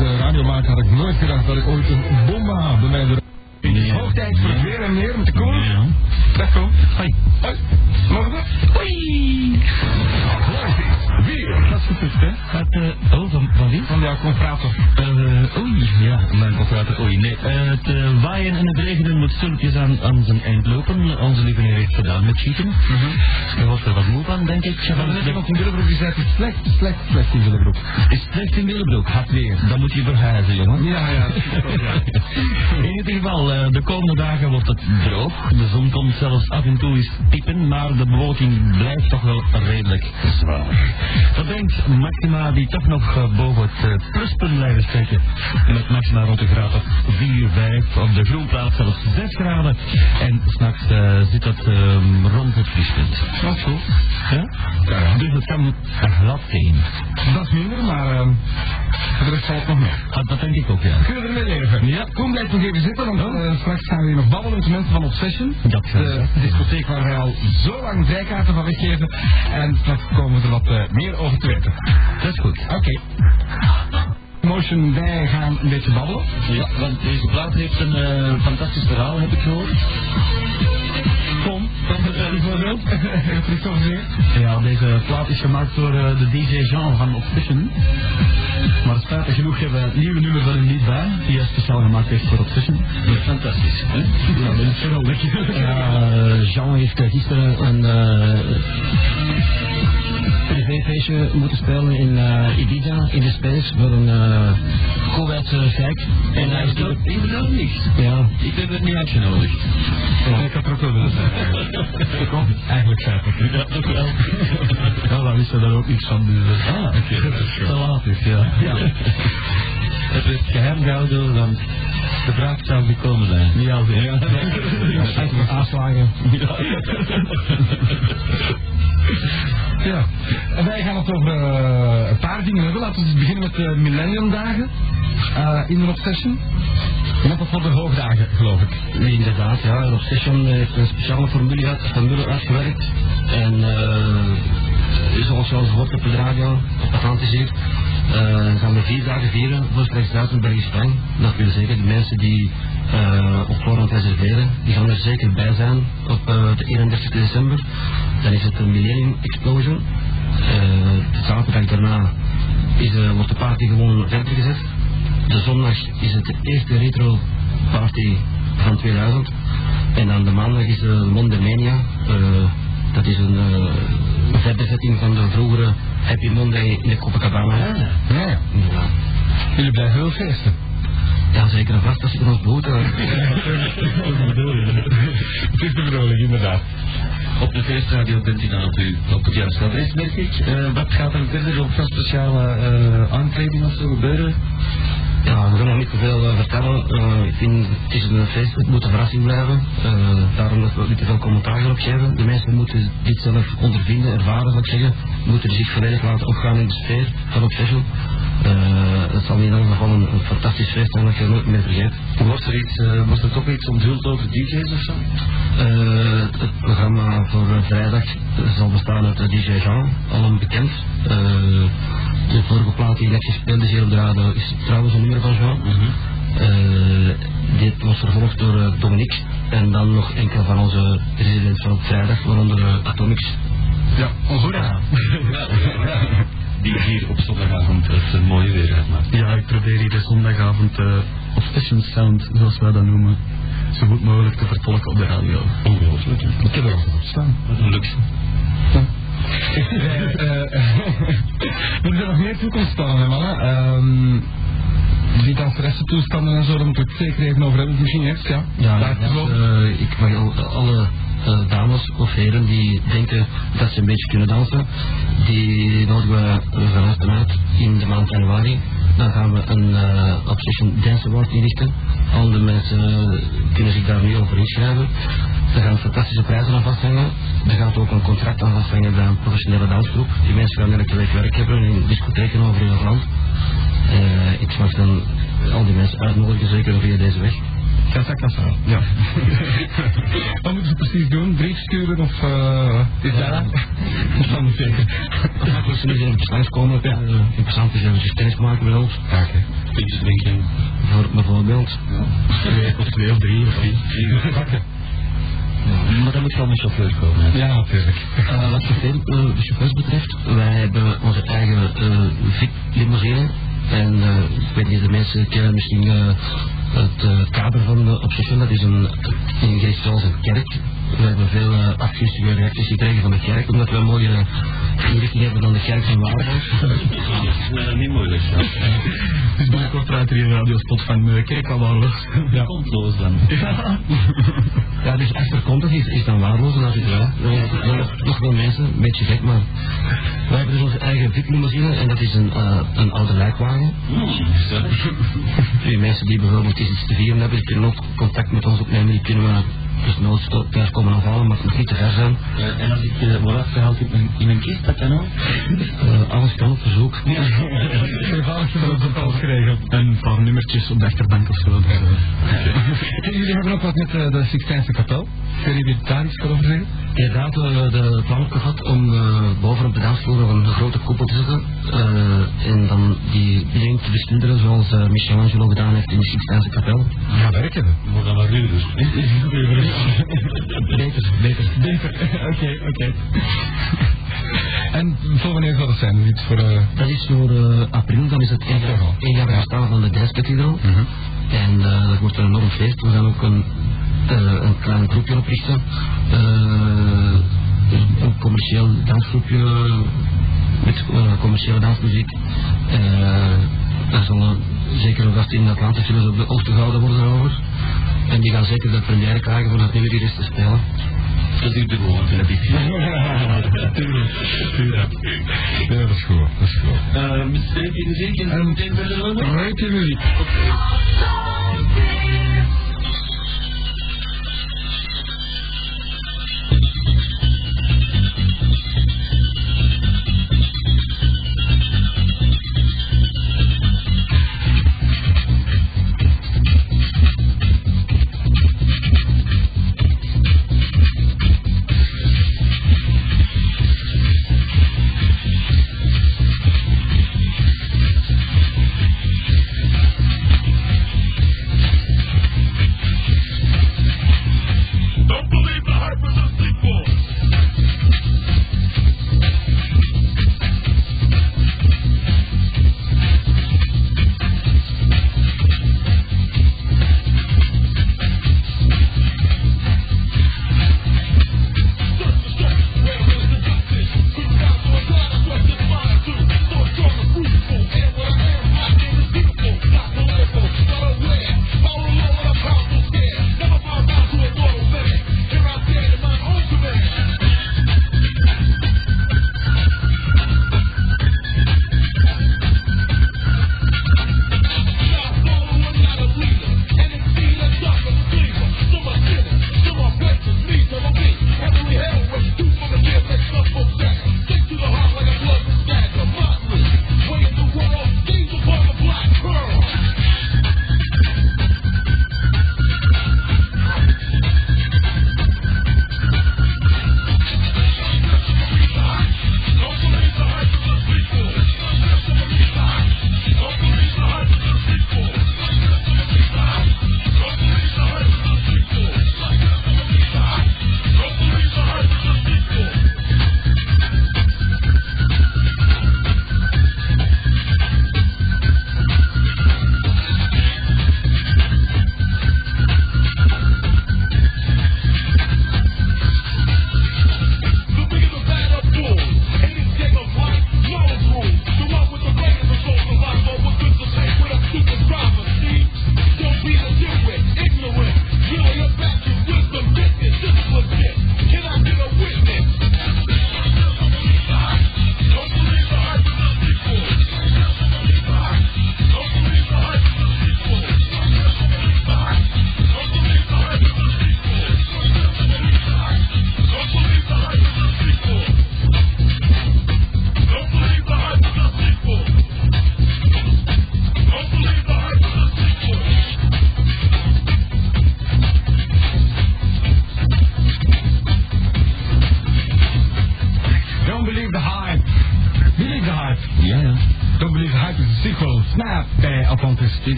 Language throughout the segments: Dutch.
uh, radio maken had ik nooit gedacht dat ik ooit een bomba had bij mij. Het is hoog tijd voor weer en meer met de koor. Ja. Dag Koen. Hoi. Hoi. Mogen we? Hoi. Weer. Dat is hè? Eh, oh, van, van wie? Van jouw confrater. Eh, oei, ja, mijn confrater, oei, nee. eh, het waaien en het regenen moet stilletjes aan, aan zijn eind lopen. Onze lieve heer heeft gedaan met cheaten. Hij was er wat moe van, denk ik. Ja, maar net iemand in Willebroek die zei het is slecht, slecht, slecht in Willebroek. Is slecht in Willebroek, had weer. Dan moet je verhuizen, jongen. Ja, ja. In ieder geval, de komende dagen wordt het droog. De zon komt zelfs af en toe eens piepen, maar de bewolking blijft toch wel redelijk zwaar. Dat brengt maxima die toch nog eh, boven het eh, pluspunt blijven steken. Met maxima rond de graad of 4, 5, op de groenplaats zelfs 6 graden. En s'nachts eh, zit dat ehm, rond het vriespunt. Dat is goed. Ja? Ja, ja. Dus het kan glad zijn. Dat is minder, maar uh, voor de rest valt nog mee. Ah, dat denk ik ook, ja. Kunnen we ermee leven? Ja. Koen blijft nog even zitten, want eh, straks gaan we hier nog babbelen met de mensen van Obsession. Dat we. De discotheek waar wij al zo lang vrijkaarten van weggeven. En straks komen we er wat eh, meer over te weten. Dat is goed. Oké. Motion, wij gaan een beetje babbelen. Ja, want deze plaat heeft een eh, fantastisch verhaal, heb ik gehoord. Er? Ja, deze plaat is gemaakt door eh, de DJ Jean van Obsession. Maar spijtig genoeg hebben we het nieuwe nummer van hem niet bij, die hij speciaal gemaakt heeft voor Obsession. Fantastisch, hè? Ja, dat is geweldig. Ja, eh, Jean heeft eh, gisteren een eh privéfeestje moeten spelen in eh, Ibiza, in de Space, voor een uh, Koweïtse gek. En hij is dat niet. Ja, Ik ben er niet uitgenodigd. Ja. Ik had er ook wel willen zijn. eigenlijk. Kom, eigenlijk feitelijk. Ja, toch wel. Ja, daar wisten we daar ook niks van. Dus, eh, Ah, oké. dat is te wel. laat is, ja. Het werd geheim gehouden, want de vraag zou gekomen zijn. Ja, ja. echt aanslagen. Ja. En wij gaan het over eh, een paar dingen hebben. Laten we eens beginnen met de Millennium Dagen. eh, in een Obsession. Net als voor de hoogdagen, geloof ik. Nee, inderdaad, ja. En Obsession heeft een speciale formule, uit, formule uitgewerkt. En eh zoals je al gehoord op de radio, op hier, eh, gaan we vier dagen vieren voor straks duizend Belgisch Frank. Dat wil zeggen, de mensen die eh, op voorhand reserveren, die gaan er zeker bij zijn op eh, de 31 december. Dan is het een Millennium Explosion. Eh, de zaterdag daarna is, eh, wordt de party gewoon verder gezet. De zondag is het de eerste retro party van 2000. En dan de maandag is de Mondemania. Eh dat is een uh, verderzetting van de vroegere Happy Monday in de Copacabana. Ja, ja. Inderdaad. Jullie blijven heel feesten. Ja, zeker en vast als je er ons behoedt. dan- Het is de bedoeling, inderdaad. Op de feestradio bent u dan op, u, op het juiste adres, merk ik. Eh, wat gaat er verder op van speciale eh aankleding of zo gebeuren? Ja, we gaan nog niet te veel eh, vertellen. Eh, ik vind het is een feest, het moet een verrassing blijven. Eh, daarom dat we niet te veel commentaar erop geven. De mensen moeten dit zelf ondervinden, ervaren, zou ik zeggen. Moeten zich volledig laten opgaan in de sfeer van Obsession. Eh het zal in ieder geval een, een fantastisch feest zijn dat je nooit meer vergeet. Wordt er, iets, wordt er toch iets onthuld over DJ's of zo? Het programma voor vrijdag zal bestaan uit DJ Jean, allen bekend. De vorige plaat die net gespeeld is hier op de radio is trouwens een nummer van Jean. Eh, dit was vervolgd door eh, Dominique en dan nog enkele van onze residents van op vrijdag, waaronder eh, Atomics. Ja, onze Ja. Die hier op zondagavond het mooie weer uitmaakt. Ja, ik probeer iedere zondagavond uh, Obsession Sound, zoals wij dat noemen, zo goed mogelijk te vertolken op de radio. Ongelooflijk. Ik heb er al op staan. Wat een luxe. Eh, er zijn nog meer toekomstplannen, mannen. Ehm, die danseressentoestanden en zo, daar moeten we het zeker even over hebben. Misschien eerst, ja. Ja, Daar ja, wel. eh, ik mag al- alle eh, dames of heren die denken dat ze een beetje kunnen dansen, die nodigen we uh, van harte uit in de maand januari. Dan gaan we een eh, Obsession Dance Award inrichten. Al de mensen eh, kunnen zich daar nu over inschrijven. Er gaan fantastische prijzen aan vasthangen. Er gaat ook een contract aan vasthangen bij een professionele dansgroep. Die mensen gaan elke week werk hebben in discotheken over heel het land. Eh, ik mag dan al die mensen uitnodigen, zeker via deze weg. Kassa, kassa. Ja. Wat moeten ze precies doen? Brief sturen of... eh is dat dat? Dat moet zeker. Ja, dus ze moeten even langskomen. Ja. Interessant is even kennis maken met ons. Ja, oké. Pintjes drinken. Voor, bijvoorbeeld. Twee of twee of drie of vier. Maar dat moet wel met chauffeur komen. hè. Ja, natuurlijk. Uh, wat chauffeur, uh, de chauffeurs betreft, wij hebben onze eigen uh, VIP-limousine. En ik weet niet, de mensen kennen misschien het kader van uh, Obsession, dat is een, in Geest zoals een kerk. We hebben veel uh, afgunstige reacties gekregen van de kerk, omdat we een mooie inrichting hebben dan de kerk van Waardenbosch. Dat is niet moeilijk. Dus binnenkort draait er hier een radiospot van uh, Kerk van Waarloos. Ja. Kontloos dan. Ja, dus achterkontig is, is dan waardeloos, en dat is wel. Er zijn nog, nog wel mensen, een beetje gek, maar wij hebben dus onze eigen VIP-limousine en dat is een, uh, een oude lijkwagen. Die mensen die bijvoorbeeld iets te vieren hebben, die kunnen ook contact met ons opnemen, die kunnen we dus nooit thuis komen afhalen, maar het moet niet te ver zijn. Uh, en als ik uh, word afgehaald in een, in een kist, dat kan ook? Uh, alles kan op verzoek. Ja. Gedaan, dat alles geregeld. Een paar nummertjes op de achterbank of zo. Uh, okay. Jullie hebben ook wat met uh, de Sixtijnse kapel. Kunnen jullie daar iets over zeggen? Inderdaad, we hebben de plan gehad om uh, boven op de dansvloer nog een grote koepel te zetten. Uh, en dan die link te beschilderen zoals uh, Michelangelo gedaan heeft in de Sixtijnse kapel. Ja, werken we. Maar dan wat nu dus. beter, beter. Beter, oké, oké. En voor wanneer zal dat zijn? Iets voor, uh... Dat is voor uh, april, dan is het één jaar, één jaar bestaan van de Dance-cathedral. Mm -hmm. En uh, dat wordt een enorm feest. We gaan ook een, uh, een klein groepje oprichten. Uh, een commercieel dansgroepje met uh, commerciële dansmuziek. Uh, daar zullen zeker gast in Atlanta zullen op de hoogte gehouden worden over. En die gaan zeker de première krijgen voor dat nummer hier eens te spelen. Dat is de gewoon, vind ik. Tuurlijk, tuurlijk. Ja, dat is goed, dat is goed. Uh, streepje in de zin, en meteen verder lopen? Rijke muziek. Atlantis.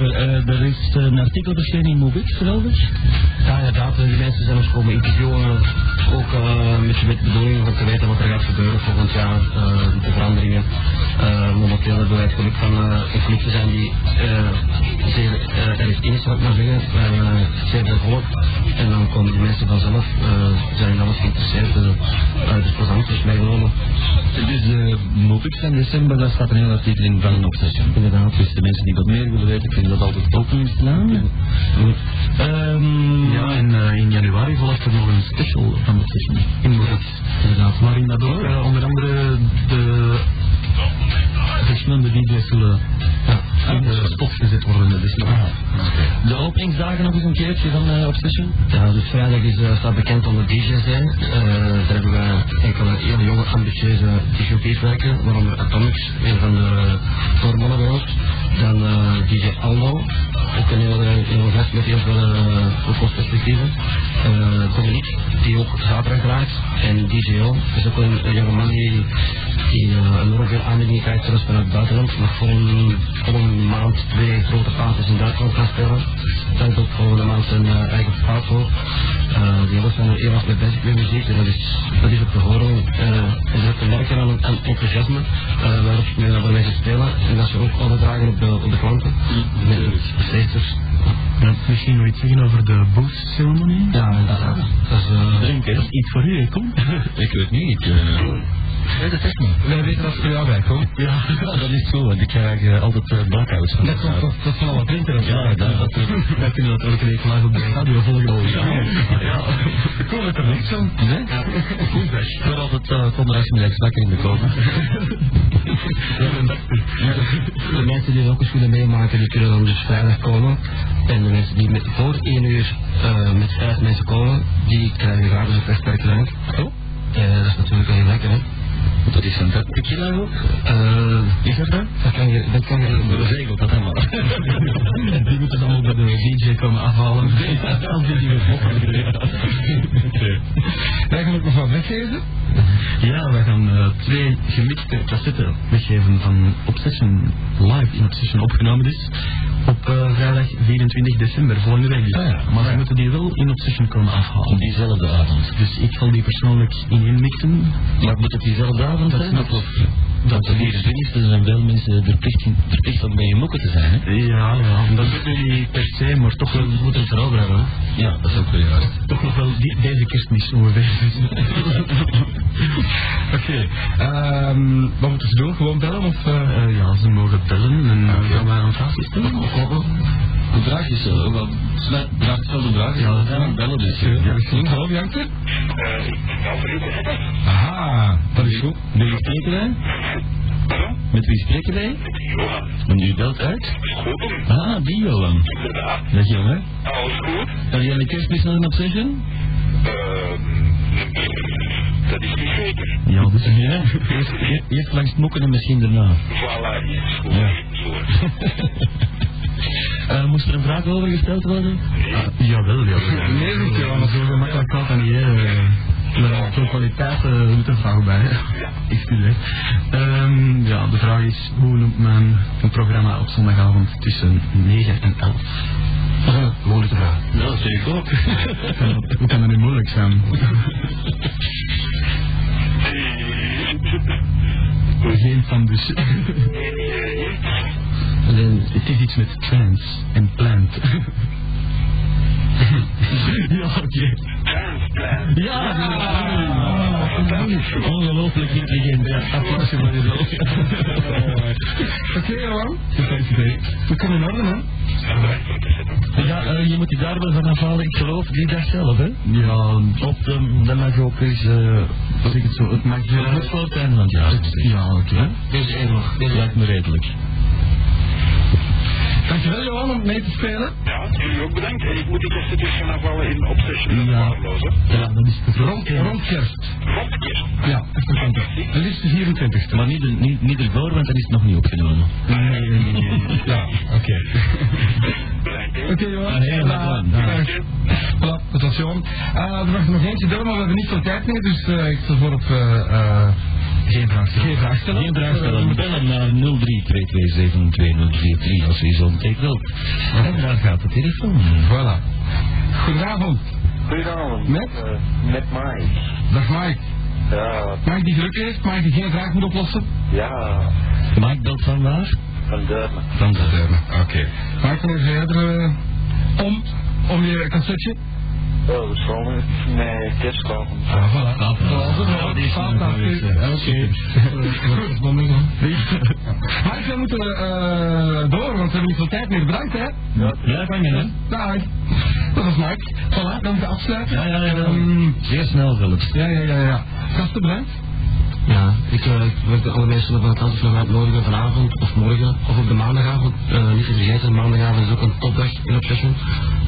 Tipo, er is een artikel verschenen in Movix, geloof ik. Ja, inderdaad, eh, die mensen zijn ons komen interviewen. Ook eh, met, met de bedoeling om te weten wat er gaat gebeuren volgend jaar, eh, de veranderingen. Eh, momenteel hebben wij het geluk van eh, een club te zijn die eh, zeer eh, erg in is, zou ik maar zeggen. Eh, zeer veel. En dan komen die mensen vanzelf, eh, zijn in alles geïnteresseerd. eh uh, dus plezant, dus meegenomen. Dus uh, Movix van december, daar staat een heel artikel in van Obsession. Inderdaad. Dus de mensen die wat meer willen weten, kunnen dat altijd niet slaan. Ehm, Ja, en eh, in januari volgt er nog een special van Obsession in Moritz. Inderdaad. Waarin dat ook eh, onder andere de verschillende DJ's zullen ja, in de spot gezet worden. Dus, ja. De openingsdagen nog eens een keertje van uh, Obsession? Ja, dus vrijdag is, uh, staat bekend onder DJ's zijn. Uh, daar hebben we enkele hele jonge, ambitieuze DJ's werken, waaronder Atomics, een van de voormannen bij ons. Dan uh, DJ Aldo, ook een hele, hele gast met heel veel toekomstperspectieven. Uh, Dominique, die ook zaterdag draait. En DJO, is ook een, een jonge man die, die uh, enorm veel aanbiedingen krijgt, zelfs vanuit het buitenland. Nog voor een, voor een maand twee grote parties in Duitsland gaan spelen. Heeft ook volgende maand zijn uh, eigen paard voor. Uh, die jongens zijn er heel erg mee bezig met muziek. En dat is, dat is ook te horen. Uh, en dat te merken aan, aan enthousiasme uh, waarop, waarmee ze spelen. En dat ze ook overdragen op de, op de klanten. Met de feesters. Ja, misschien nog iets zeggen over de boost-ceremonie? Ja, inderdaad. Dat is, uh, Drinken. dat is iets voor u, hè, kom? ik weet niet. Ik, Nee, dat is niet. Wij weten dat het voor jou bij komt. Ja, dat is zo, want ik krijg uh, altijd uh, blackouts van. Dat komt dat van alle drinken. Ja, dat, dat, wij kunnen dat elke week live op de radio volgen. Ja, ja. Ik hoor het er niks van. Nee? Goed weg. Ik word altijd uh, zondagmiddags wakker in de kopen. de mensen die ook eens willen meemaken, die kunnen dan dus vrijdag komen. En de mensen die met, voor 1 uur uh, met vijf mensen komen, die krijgen gratis een versterkdrank. Oh? Ja, dat is natuurlijk heel lekker, hè. Dat is een tequila ook? Uh, is dat dan? Dat kan je, dat kan je... Regelt dat helemaal. die moeten ze allemaal bij de DJ komen afhalen. Als die die Wij gaan ook nog wat weggeven. Ja, wij gaan uh, twee gemixte cassetten weggeven van Obsession live in Obsession opgenomen is. Op uh, vrijdag 24 december, volgende week. Dus. Ah, ja. Maar we moeten die wel in Obsession komen afhalen. Op diezelfde avond. Dus ik zal die persoonlijk ineen mixen. Maar moet het diezelfde avond dat zijn? Of, dat de 24 zijn veel mensen verplicht, verplicht om bij je mokken te zijn, hè? Ja, ja. Dat doet u niet per se, maar toch wel moet het erover hebben. Ja, dat is ook wel juist. Toch nog wel die, deze kerstmis ongeveer. Oké. Okay. Um, wat moeten ze doen? Gewoon bellen? Of, uh... Uh, ja, ze mogen bellen en okay. gaan wij een vraagje stellen. Een vraagje stellen? Wel, snel, vraag stel de vraag. Ja, dat zijn bellen dus. Ja, misschien. Hallo, Janker? Aha, dat is goed. Met wie spreken wij? Met wie spreken wij? Johan. En u belt uit? Schoten. Ah, die Johan. Inderdaad. Dat jongen. Alles goed? Heb jij een kerstmis nog een obsession? Uh, dat is niet zeker. Ja, dus ja. Eerst, eerst langs het mokken en misschien daarna. Voilà, is goed. Ja. Uh, moest er een vraag over gesteld worden? Uh, jawel, jawel. Nee, niet ja, maar zo gemakkelijk gaat dat niet, hè. Met zo'n kwaliteit uh, moet een vraag bij. Excuseer. Um, ja, de vraag is, hoe noemt men een programma op zondagavond tussen 9 en 11? Uh, moeilijke vraag. Ja, dat zeg ik ook. Hoe kan dat nu moeilijk zijn? Geen van dus. Het is iets met trance en plant. ja, oké. Okay. Ja, ongelooflijk intelligent. Ja, applausje voor jezelf. Oké, Johan. We kunnen orde, hè? Ja, uh, je moet je daar wel van afhalen. Ik geloof die dag zelf, hè? Ja, op de, dat mag ook eens, uh, als ik het zo, het mag uh, het voor het einde van het jaar. Ja, oké. Okay. Dit lijkt me redelijk. Dankjewel Johan om mee te spelen. Ja, jullie ook bedankt. En ik moet die testen dus gaan afvallen in Obsession ja. Ja, dat is te rond, rond kerst. Rond kerst. Ja, fantastisch. Het liefst de 24 Maar niet, niet, niet ervoor, want dan is het nog niet opgenomen. Nee, nee, nee. ja, oké. Okay. Bedankt. Oké. Ah, heel Ja, goed. ja. Ja. Voilà, dat was Johan. Eh, er mag er nog eentje door, maar we hebben niet veel tijd meer, dus eh, ik stel voor op... eh, eh, geen vraag stellen. Geen vraag stellen. Geen. Eh, Bellen naar 03-227-2043 als u zo'n take wilt. En daar gaat de telefoon. Voilà. Goedenavond. Goedenavond. Met? Eh, met Mike. Dag Mike. Ja, Mike die geluk heeft, Mike die geen vraag moet oplossen. ja, Mike belt van waar? van Deurne. Van de Oké. Mike, van even verder eh, om, om je cassetje. Oh, we zullen met kerstavond. Ah, voilà. Ah, ja, hoort. die is Oké. Goed, moment. Mike, we moeten eh, door, want we hebben niet veel tijd meer. Bedankt, hè. Ja, kan je hè? Dag. Dat was Mike. Voilà, dan moeten we afsluiten. Ja, ja, ja. Ehm, Zeer snel zelfs. ja, ja, ja, ja. Gasten, bedankt. Ja, ik, uh, ik wil de alle mensen van het uitnodigen vanavond of morgen of op de maandagavond. Uh, niet te vergeten, maandagavond is ook een topdag in Obsession.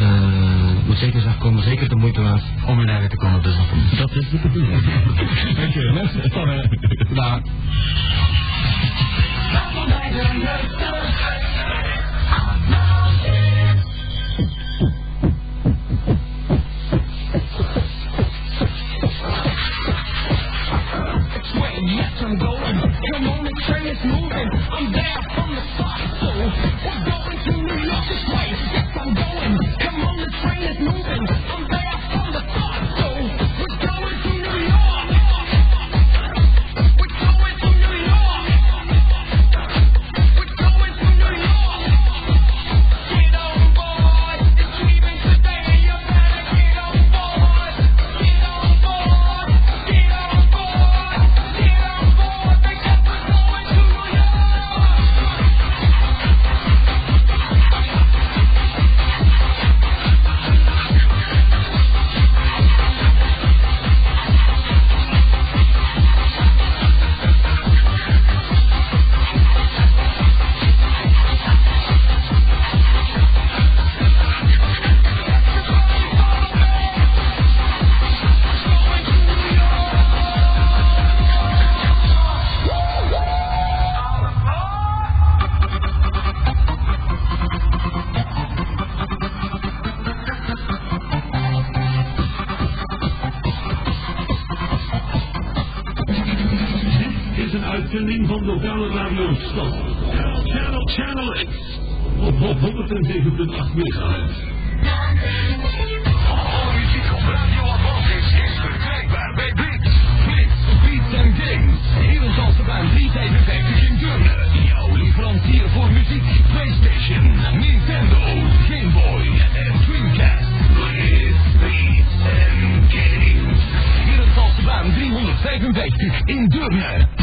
Uh, moet zeker eens afkomen, zeker de moeite waard om in eigen te komen bezoeken. Dat is de bedoeling. Oké, mensen, tot hè. Dag. friend is new. Megahertz. Alle muziek op Radio is verkrijgbaar bij Blitz. Blitz Beats and Games. Hier in Zalsterbaan 355 in Deurne. Jouw leverancier voor muziek, Playstation, Nintendo, Game Boy en Dreamcast. Blitz Beats and Games. Hier in Zalsterbaan 355 in Deurne.